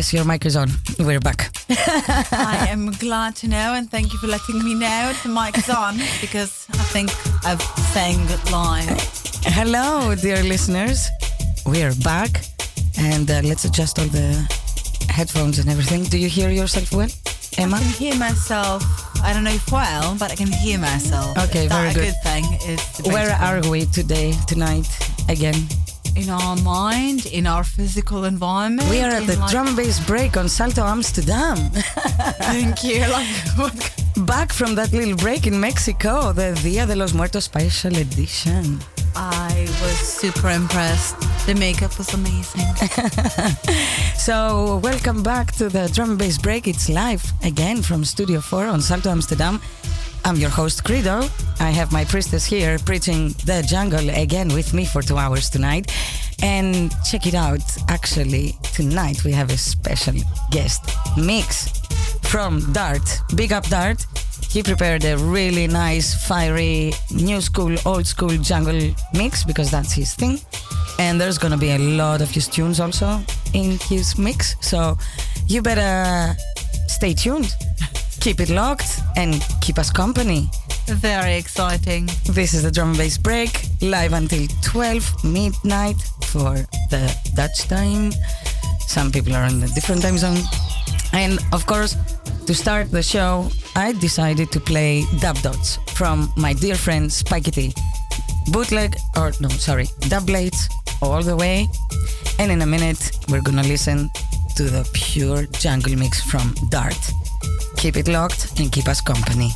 Yes, your mic is on. We're back. I am glad to know, and thank you for letting me know the mic's on because I think I've sang live. Hello, dear listeners. We're back, and uh, let's adjust all the headphones and everything. Do you hear yourself well, Emma? I can hear myself. I don't know if well, but I can hear myself. Okay, Is very a good. good thing. Is Where are we today, tonight, again? In our mind, in our physical environment? We are at the like- drum and bass break on Salto Amsterdam. Thank you. Like? Back from that little break in Mexico, the Dia de los Muertos special edition. I was super impressed. The makeup was amazing. So, welcome back to the drum and bass break. It's live again from Studio 4 on Salto Amsterdam. I'm your host, Credo. I have my priestess here preaching the jungle again with me for two hours tonight. And check it out, actually, tonight we have a special guest mix from Dart. Big up, Dart. He prepared a really nice, fiery, new school, old school jungle mix because that's his thing. And there's gonna be a lot of his tunes also in his mix. So you better stay tuned, keep it locked, and keep us company. Very exciting. This is the drum and bass break, live until 12 midnight for the Dutch time. Some people are in a different time zone. And of course, to start the show, I decided to play Dub Dots from my dear friend Spikey T. Bootleg, or no, sorry, dub blades all the way. And in a minute, we're gonna listen to the pure jungle mix from Dart. Keep it locked and keep us company.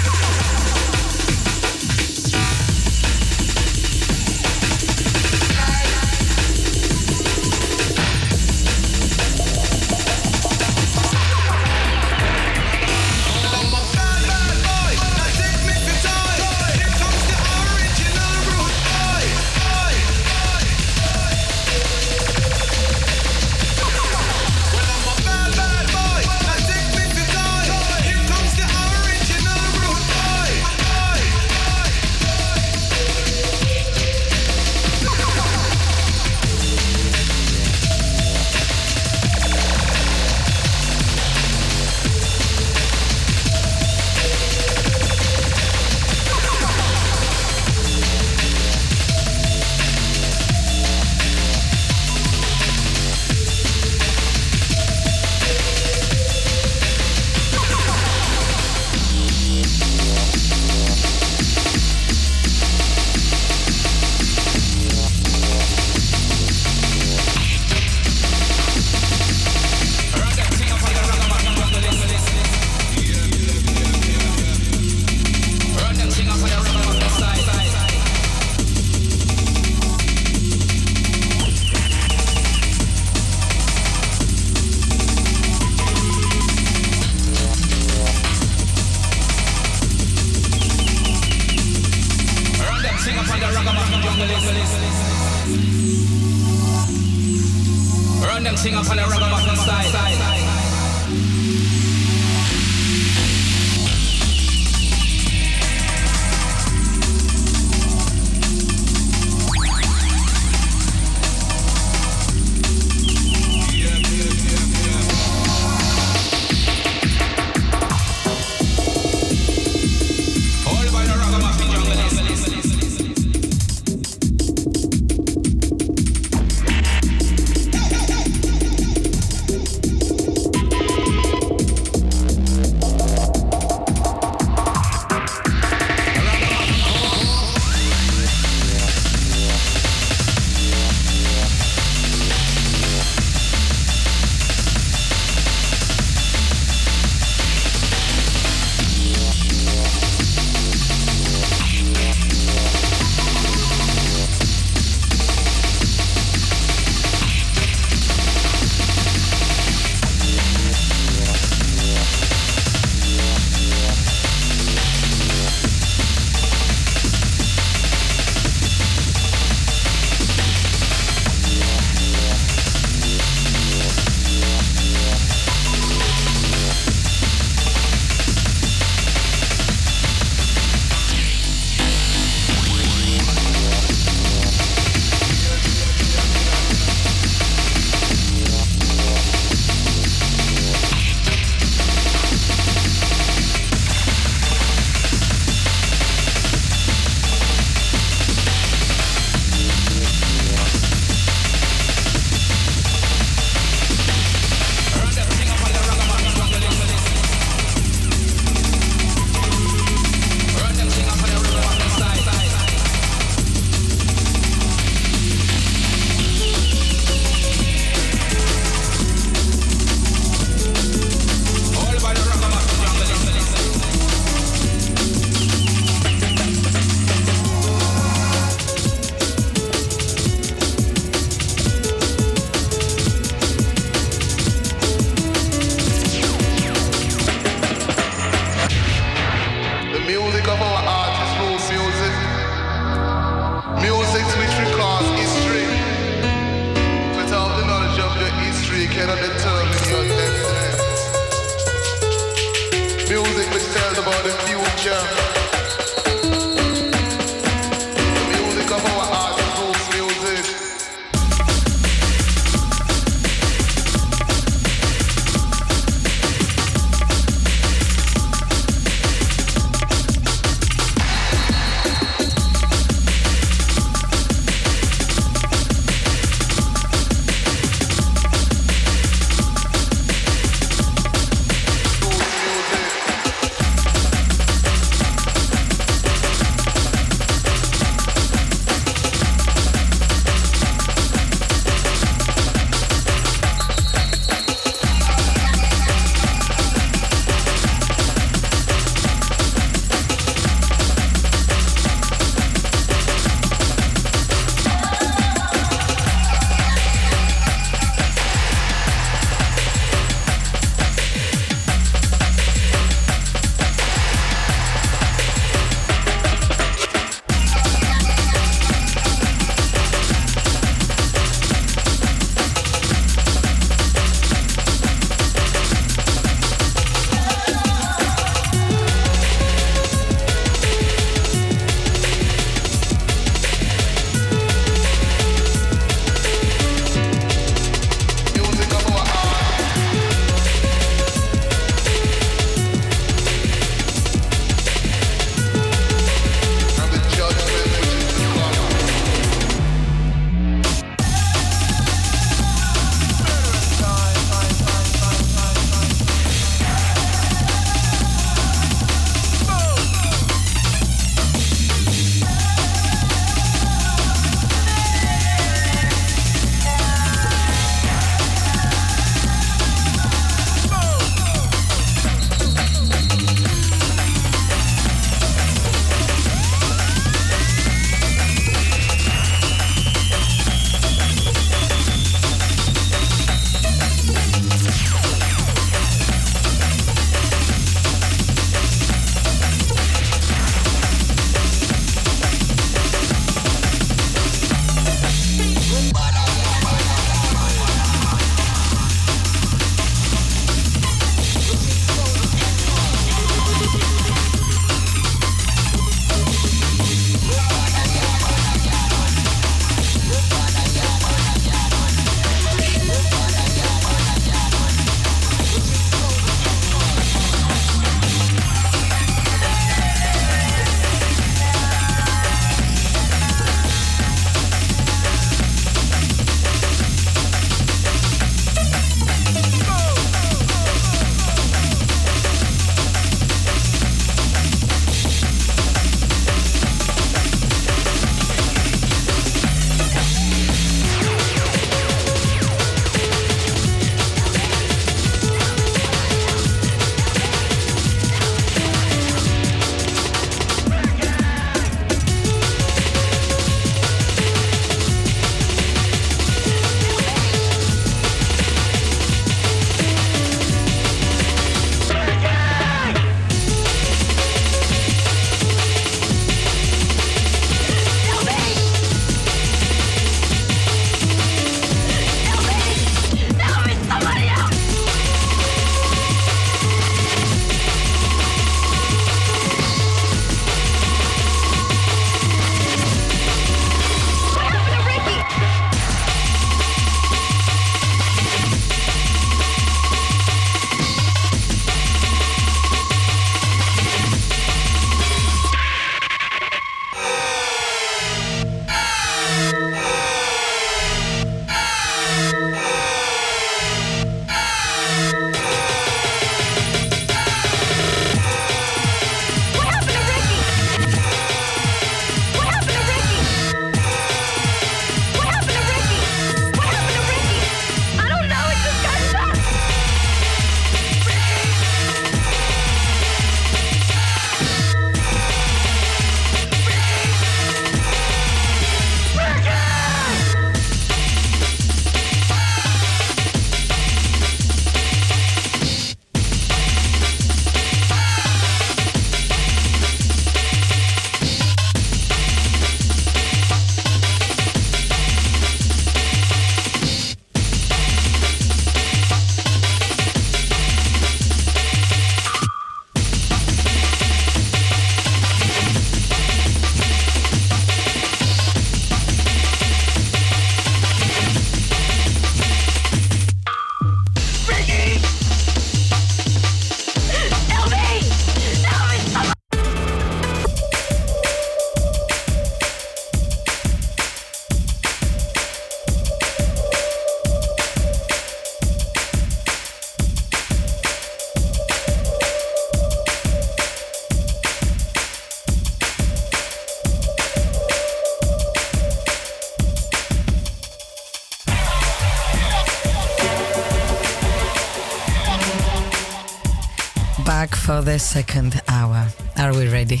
For the second hour. Are we ready?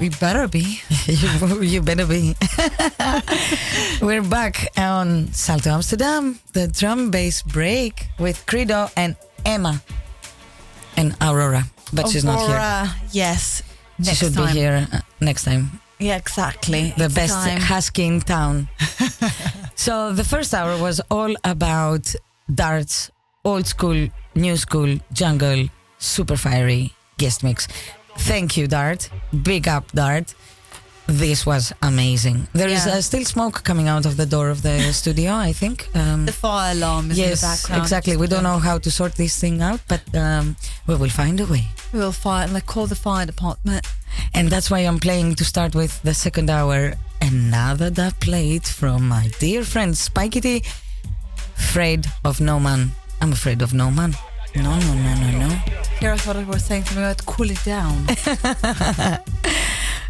We better be. you, you better be. We're back on Salto Amsterdam, the drum bass break with Credo and Emma and Aurora. But she's not here. Aurora, Yes. She should time. be here uh, next time. Yeah, exactly. The It's best time. husky in town. so the first hour was all about darts, old school, new school, jungle, super fiery guest mix. Thank you, Dart. Big up, Dart. This was amazing. There is Yeah. uh, still smoke coming out of the door of the studio, I think. Um, The fire alarm is in the yes, background. exactly. We don't know how to sort this thing out, but um, we will find a way. We'll fire, like, call the fire department. And that's why I'm playing to start with the second hour another dub plate from my dear friend Spikey. Afraid of no man. I'm afraid of no man. No, no, no, no, no. Here I thought I was saying something about cool it down.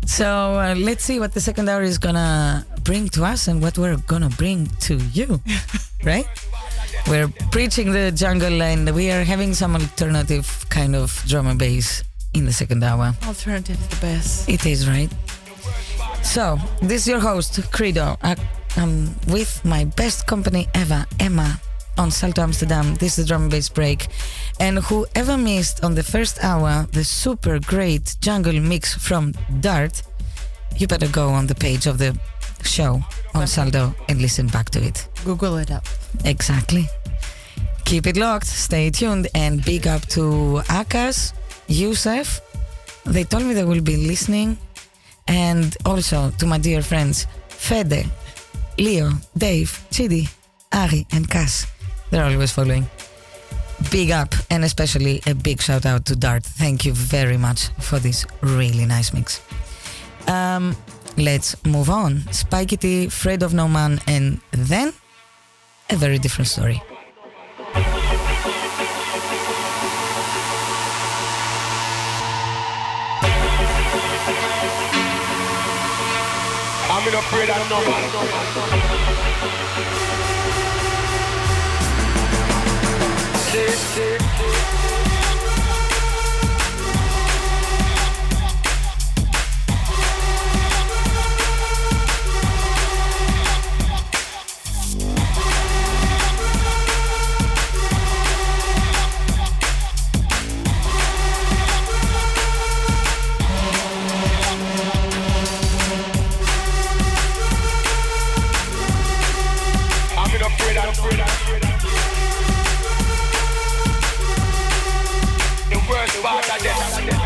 So uh, let's see what the second hour is gonna bring to us and what we're gonna bring to you, right? We're preaching the jungle and we are having some alternative kind of drum and bass in the second hour. Alternative is the best. It is, right? So, this is your host, Credo. I, I'm with my best company ever, Emma, on Salto Amsterdam. This is the drum and bass break. And whoever missed on the first hour the super great jungle mix from Dart, you better go on the page of the show on Salto and listen back to it. Google it up. Exactly. Keep it locked, stay tuned, and big up to Akas, Yusef. They told me they will be listening. And also to my dear friends Fede, Leo, Dave, Chidi, Ari, and Cass. They're always following. Big up, and especially a big shout out to Dart. Thank you very much for this really nice mix. Um, let's move on. Spikey T, Afraid of No Man, and then a very different story. I'm in afraid of no man. The worst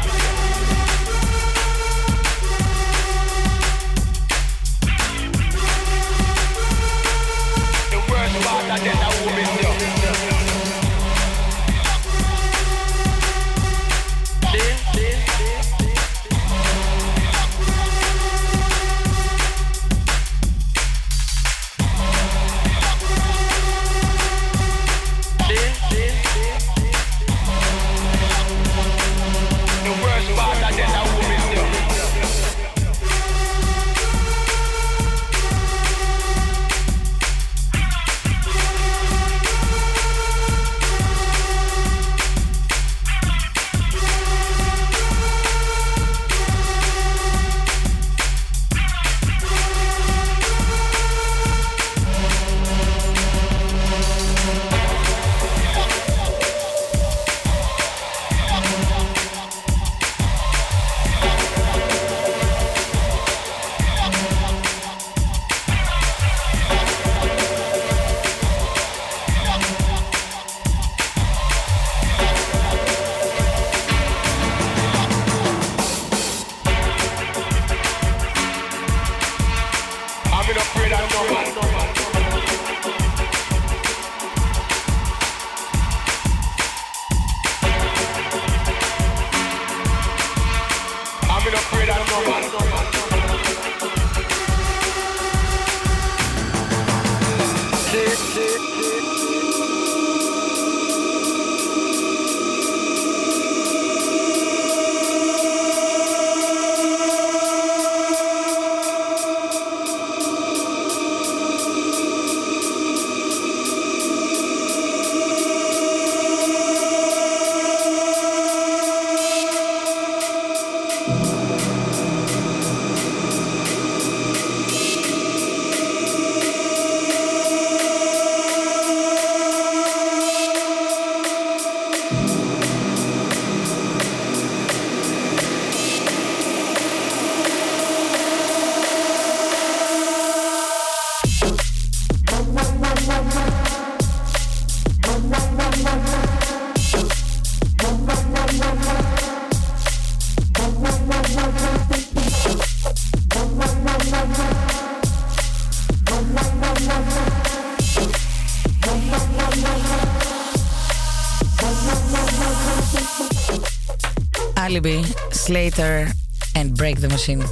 Slater, and Break the Machine.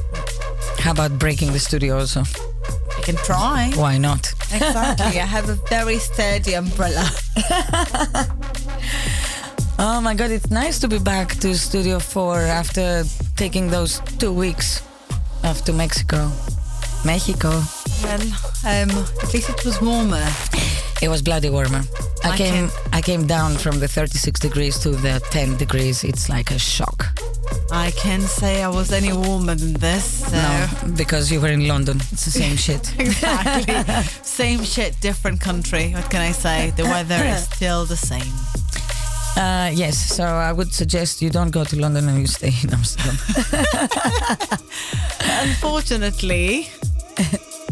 How about breaking the studio also? I can try. Why not? Exactly. I have a very sturdy umbrella. Oh my god, it's nice to be back to Studio 4 after taking those two weeks off to Mexico. Mexico. Well, um, at least it was warmer. It was bloody warmer. I, I came can- I came down from the 36 degrees to the 10 degrees. It's like a shock. I can't say I was any warmer than this. So. No, because you were in London. It's the same shit. Exactly. same shit, different country. What can I say? The weather is still the same. Uh, yes, so I would suggest you don't go to London and you stay in Amsterdam. Unfortunately,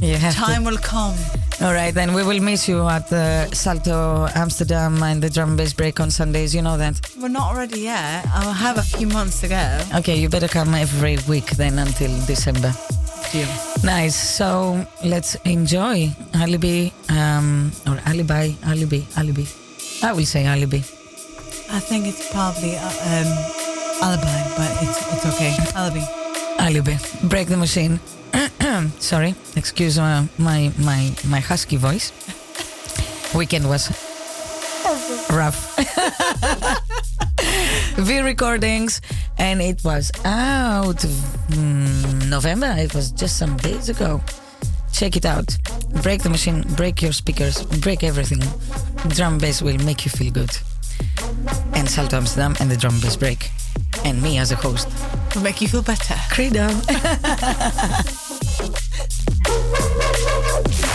you have to. time will come. All right, then we will miss you at the Salto Amsterdam and the drum and bass break on Sundays. You know that. We're not ready yet. I'll have a few months to go. Okay, you better come every week then until December. Deal. Nice. So let's enjoy Alibi um, or Alibi, Alibi, Alibi. I will say Alibi. I think it's probably uh, um, alibi, but it's it's okay. Alibi. Alibi. Break the machine. Sorry, excuse uh, my my my husky voice. Weekend was rough. V recordings, and it was out mm, November. It was just some days ago. Check it out. Break the machine. Break your speakers. Break everything. Drum bass will make you feel good. And Salto Amsterdam and the drum bass break, and me as a host. Will make you feel better. Credo.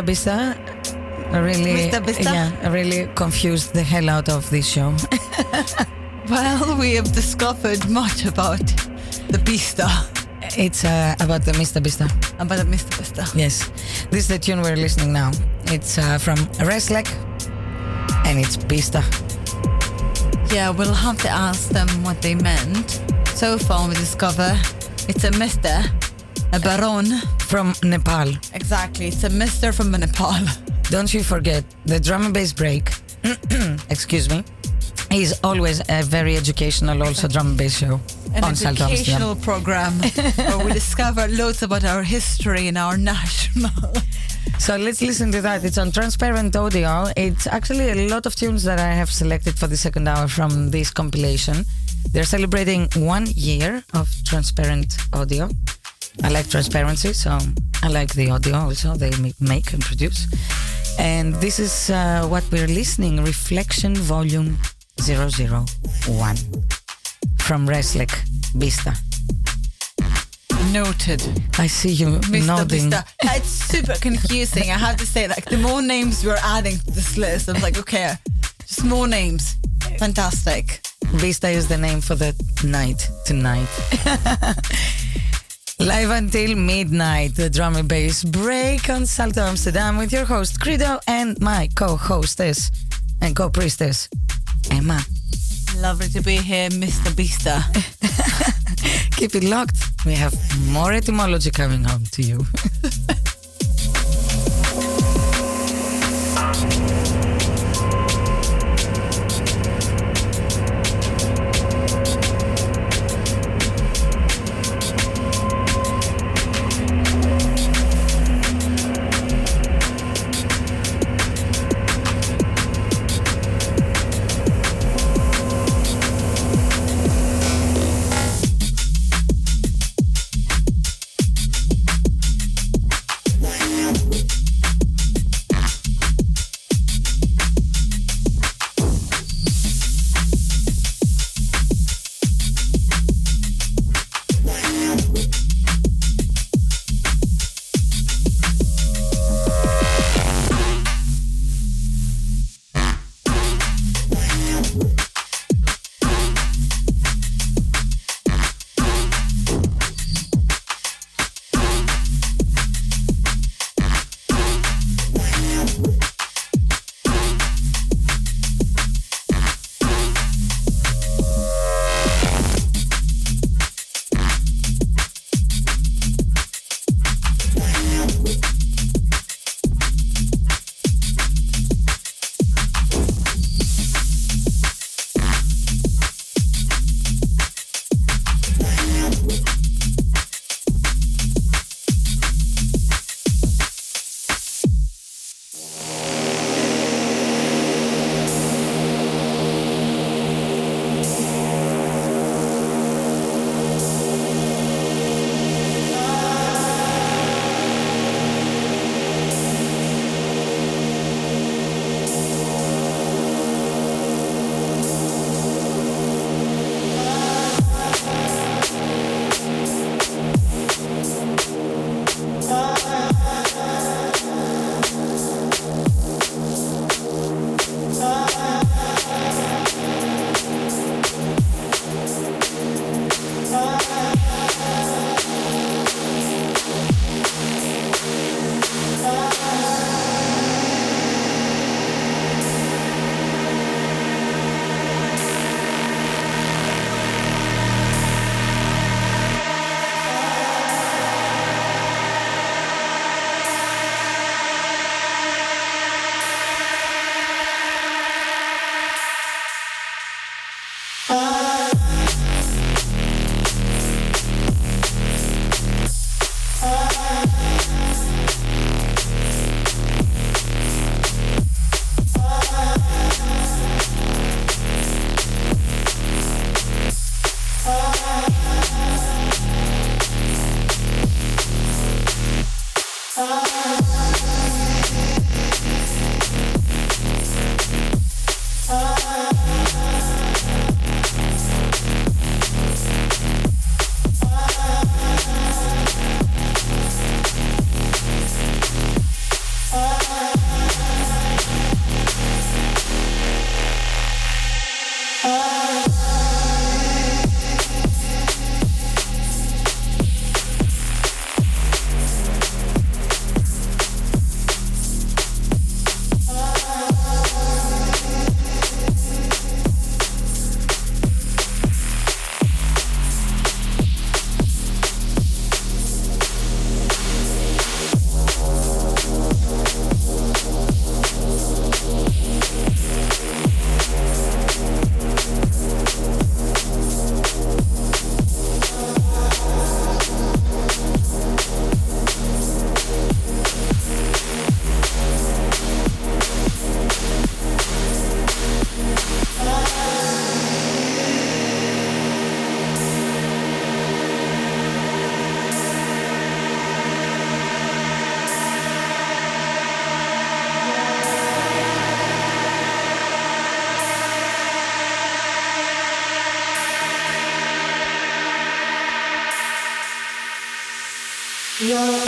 Bista Bista really, Mr. Bista? yeah, really confused the hell out of this show. Well, we have discovered much about the Bista. it's uh, about the Mr. Bista. About the Mr. Bista. Yes, this is the tune we're listening now. It's uh, from Reslek, and it's Bista. Yeah, we'll have to ask them what they meant. So far, we discover it's a Mr. A Baron. From Nepal. Exactly, it's a Mr. from Nepal. Don't you forget the drum and bass break. excuse me. Is always a very educational, also drum and bass show An on educational program where we discover loads about our history and our national. So let's listen to that. It's on transparent audio. It's actually a lot of tunes that I have selected for the second hour from this compilation. They're celebrating one year of transparent audio. I like transparency, so I like the audio also they make and produce. And this is uh, what we're listening Reflection Volume 001 from Reslek Bista. Noted. I see you Mr. nodding. Bista. It's super confusing. I have to say, like, the more names we're adding to this list, I'm like, okay, just more names. Fantastic. Vista is the name for the night tonight. Live until midnight, the drum and bass break on Salto Amsterdam with your host Credo and my co-hostess and co-priestess Emma. Lovely to be here, Mr. Bista. Keep it locked. We have more etymology coming home to you. Yeah.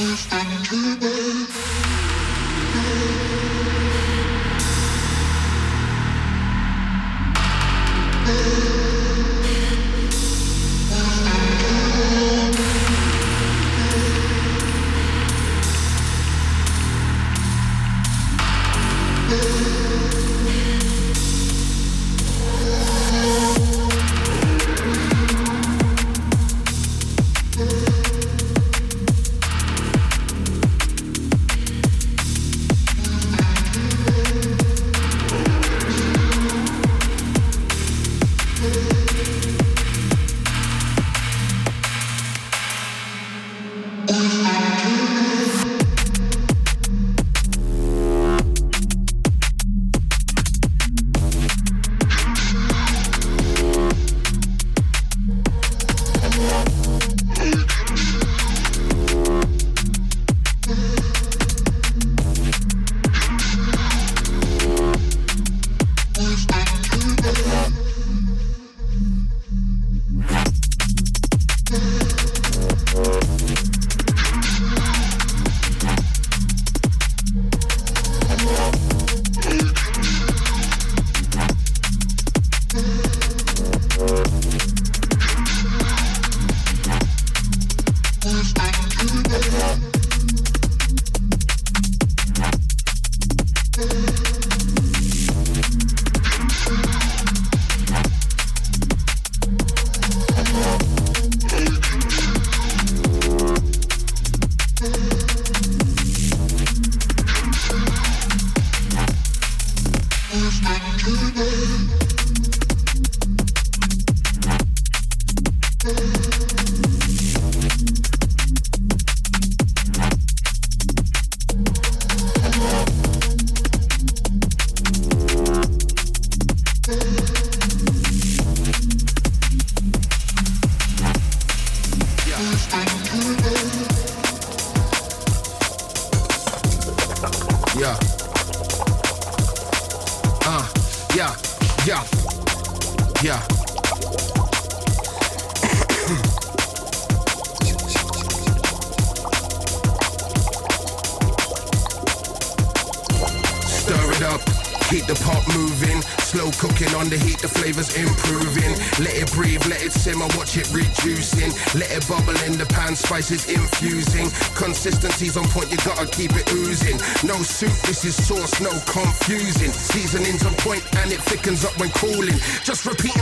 first thing to me. Confusing. Seasoning's on point and it thickens up when cooling. Just repeat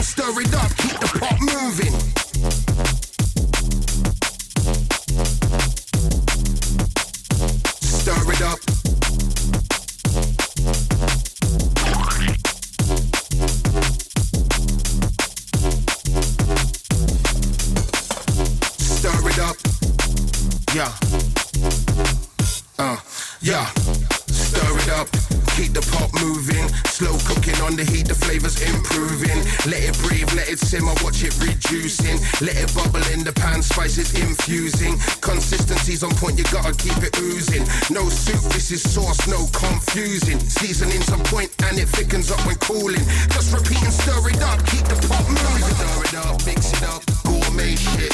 this is sauce, no confusing. Seasoning's on point and it thickens up when cooling. Just repeat and stir it up, keep the pot moving. Stir it up, mix it up, gourmet shit.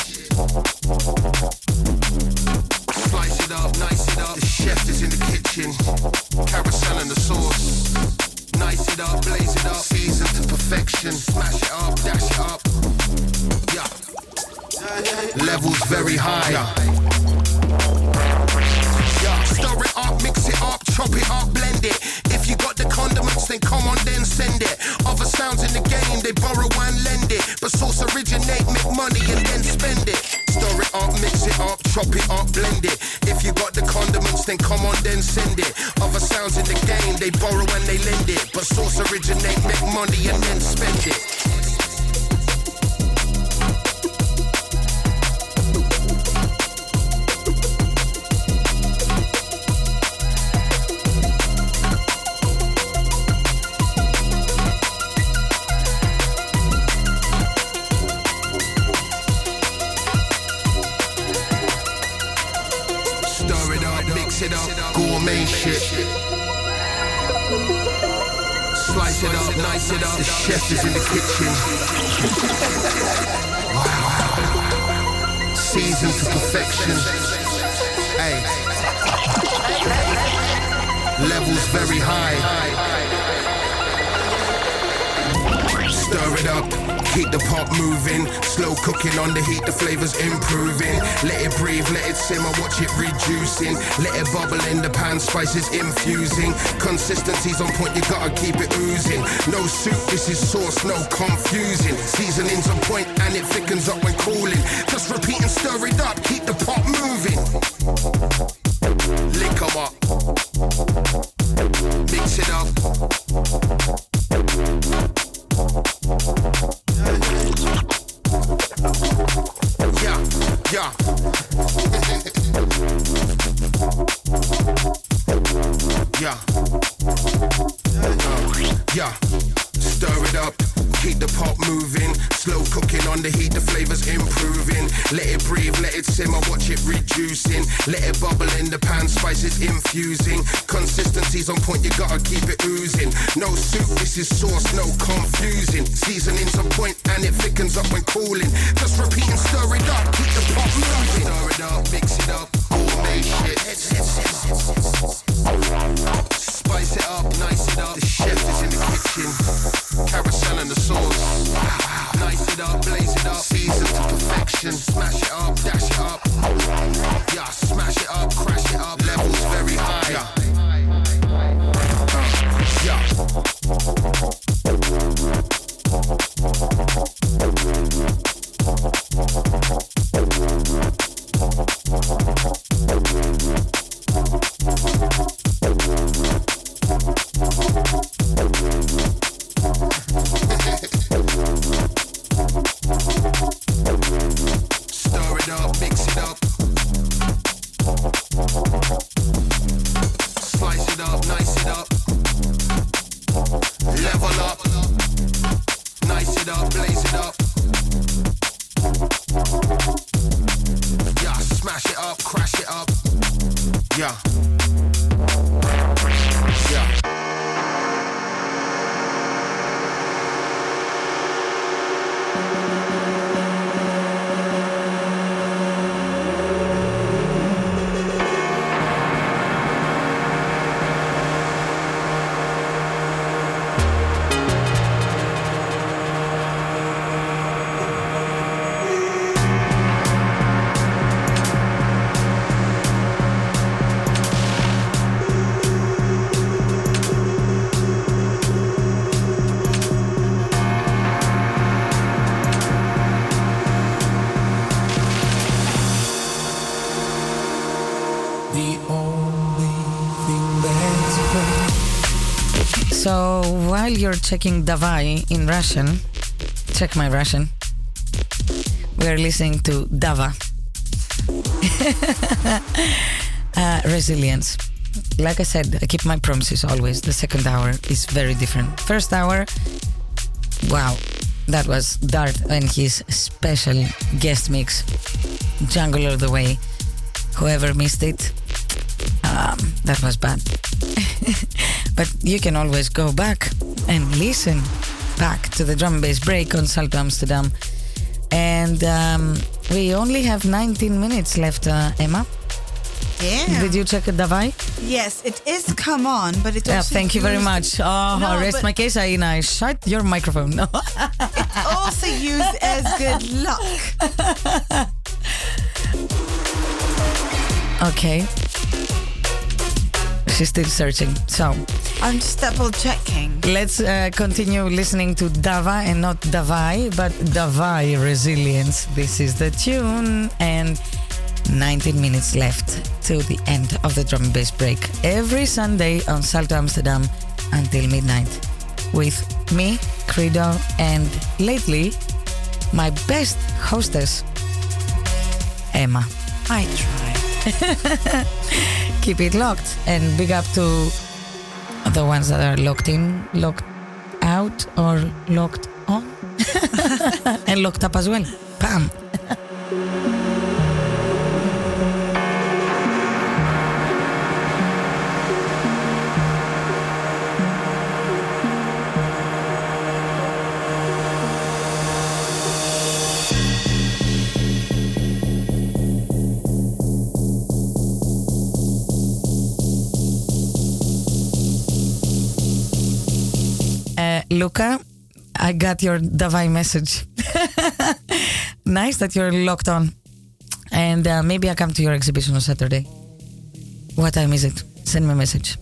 Slice it up, nice it up. The chef is in the kitchen. Carousel and the sauce. Nice it up, blaze it up. Season to perfection. Smash it up, dash it up. Yeah. Levels very high. Send it. Other sounds in the game, they borrow and lend it. But source originate, make money and then spend it. Stir it up, mix it up, chop it up, blend it. If you got the condiments, then come on, then send it. Other sounds in the game, they borrow and they lend it. But source originate, make money and then spend it. Gourmet shit. Slice it up, nice it up. The chef is in the kitchen. Wow. Seasoned to perfection. Hey. Levels very high. Stir it up, keep the pot moving. Slow cooking on the heat, the flavors improving. Let it breathe, let it simmer, watch it reducing. Let it bubble in the pan, spices infusing. Consistency's on point, you gotta keep it oozing. No soup, this is sauce, no confusing. Seasoning's on point and it thickens up when cooling. Just repeat and stir it up, keep the pot moving. Lick 'em up. Mix it up. Let it bubble in the pan, spices infusing. Consistency's on point, you gotta keep it oozing. No soup, this is sauce, no confusing. Checking Davai in Russian, check my Russian. We're listening to Dava. uh, resilience. Like I said, I keep my promises always. The second hour is very different. First hour, wow, that was Dart and his special guest mix, Jungle of the Way. Whoever missed it, um, that was bad. but you can always go back and listen back to the drum and bass break on Salto Amsterdam. And um, we only have 19 minutes left, uh, Emma. Yeah. Did you check it, Davai? Yes, it is come on, but it Yeah, thank you very much. Oh, No, rest my case, Aina. Shut your microphone. No. it's also used as good luck. okay. She's still searching. So I'm just double checking. let's uh, continue listening to Dava and not Davai, but Davai Resilience. This is the tune, and 19 minutes left to the end of the drum and bass break. Every Sunday on Salto Amsterdam until midnight with me, Credo, and lately my best hostess, Emma. I try. keep it locked and big up to the ones that are locked in, locked out, or locked on, and locked up as well. Bam. Luca, I got your Davai message. nice that you're locked on. And uh, maybe I come to your exhibition on Saturday. What time is it? Send me a message.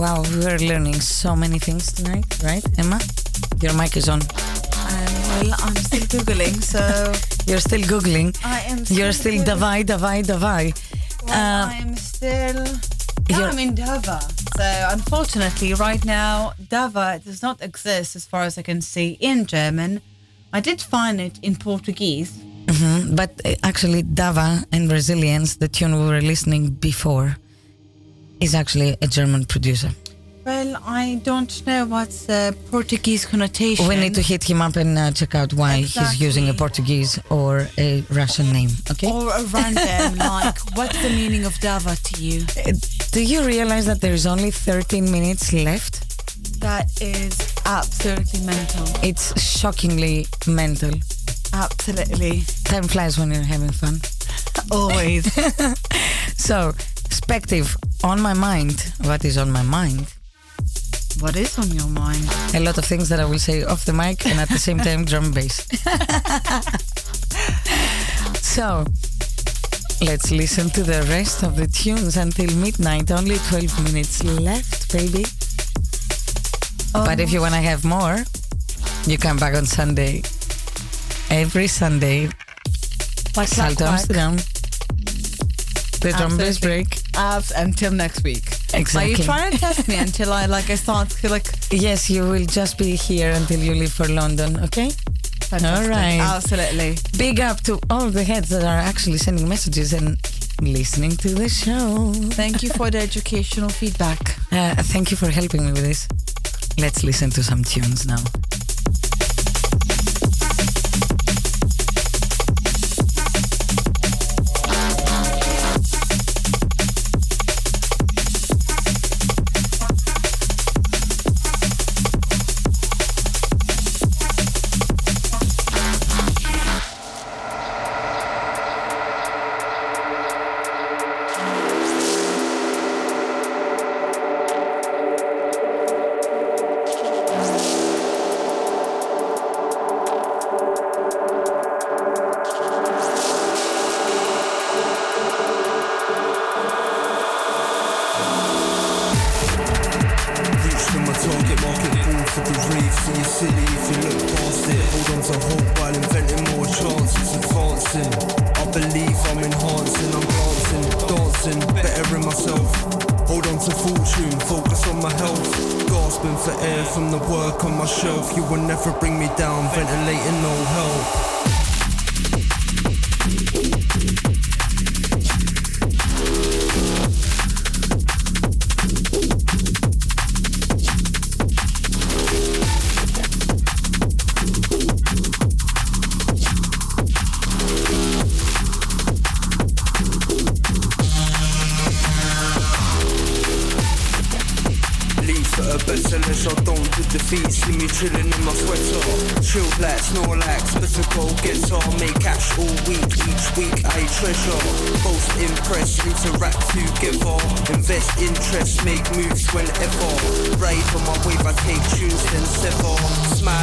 Wow, we are learning so many things tonight, right, Emma? Your mic is on. Um, well, I'm still googling, so You're still googling. I am. You're still davai, davai, davai. Well, Um, I'm still. you're- I'm in Dava. So unfortunately, right now, Dava does not exist as far as I can see in German. I did find it in Portuguese. Mhm, But uh, actually, Dava and Brazilians, the tune we were listening before, is actually a German producer. Well, I don't know what's the Portuguese connotation. We need to hit him up and uh, check out why he's using a Portuguese or a Russian name. Okay. Or a random, like, what's the meaning of Dava to you? Uh, Do you realize that there is only 13 minutes left? That is absolutely mental. It's shockingly mental. Absolutely. Time flies when you're having fun. Always. So, Spective, on my mind, what is on my mind? what is on your mind? A lot of things that I will say off the mic and at the same time drum bass. so, let's listen to the rest of the tunes until midnight. Only 12 minutes left, baby. But if you want to have more, you come back on Sunday. Every Sunday, Like Salto Amsterdam. The drum bass break. Until next week. Exactly. Are you trying to test me until I like I start to like Yes, you will just be here until you leave for London, okay? All right. Absolutely. Big up to all the heads that are actually sending messages and listening to the show. Thank you for the educational feedback. Uh, thank you for helping me with this. Let's listen to some tunes now. Take tunes then sever Smile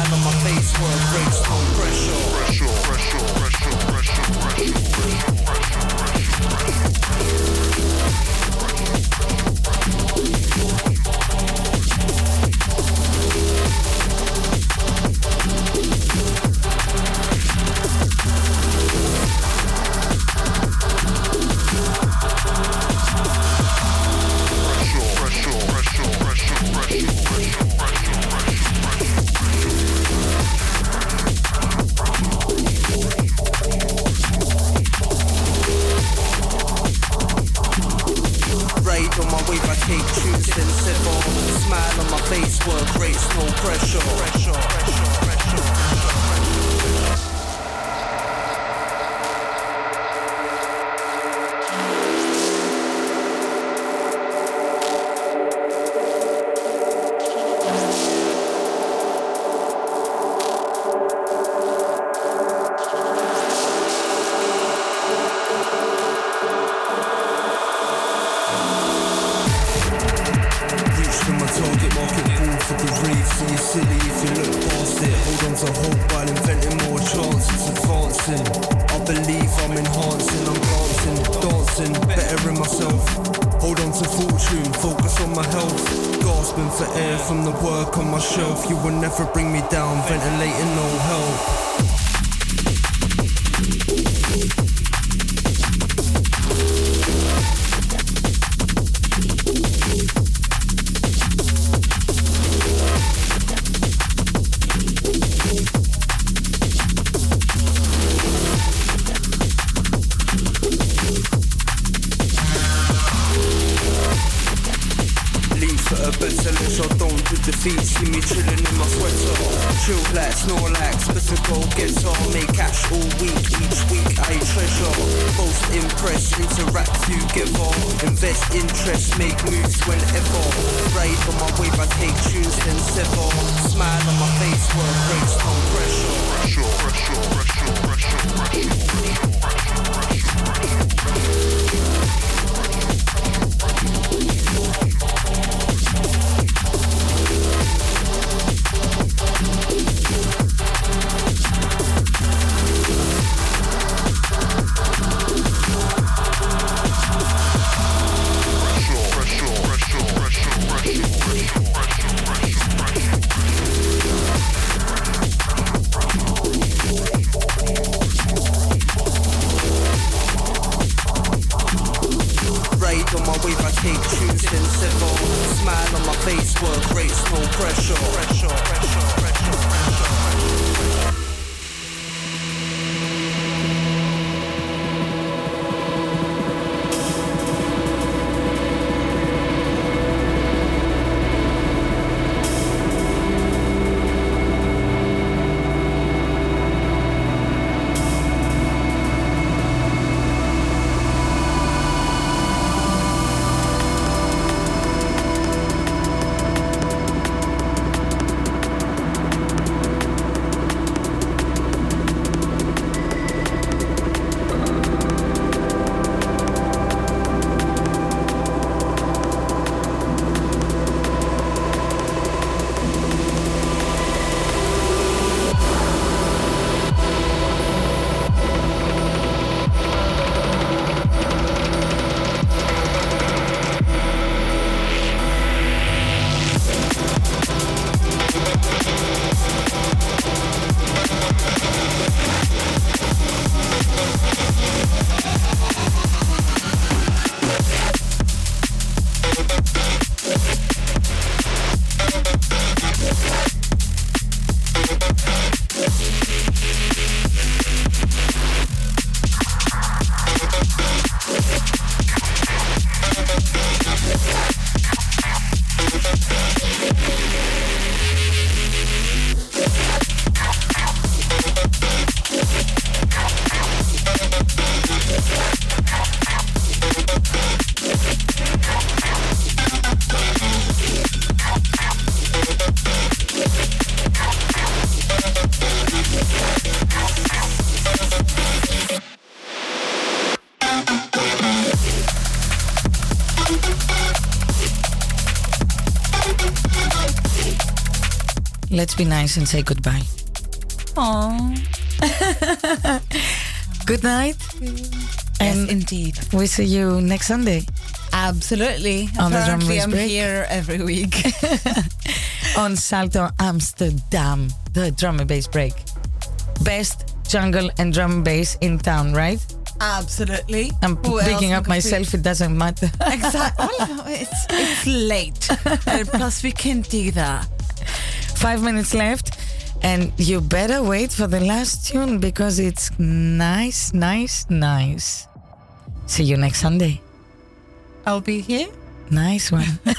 Let's be nice and say goodbye. Aww. Good night. Yes, And indeed. we see you next Sunday Absolutely. On the drum Apparently, I'm break. here every week. on Salto Amsterdam, the drum and bass break. Best jungle and drum and bass in town, right? Absolutely. I'm Who picking up myself, it doesn't matter. Exactly. Well, oh, it's, it's late. plus, we can't do that. Five minutes left. And you better wait for the last tune because it's nice, nice, nice. See you next Sunday. I'll be here. Nice one.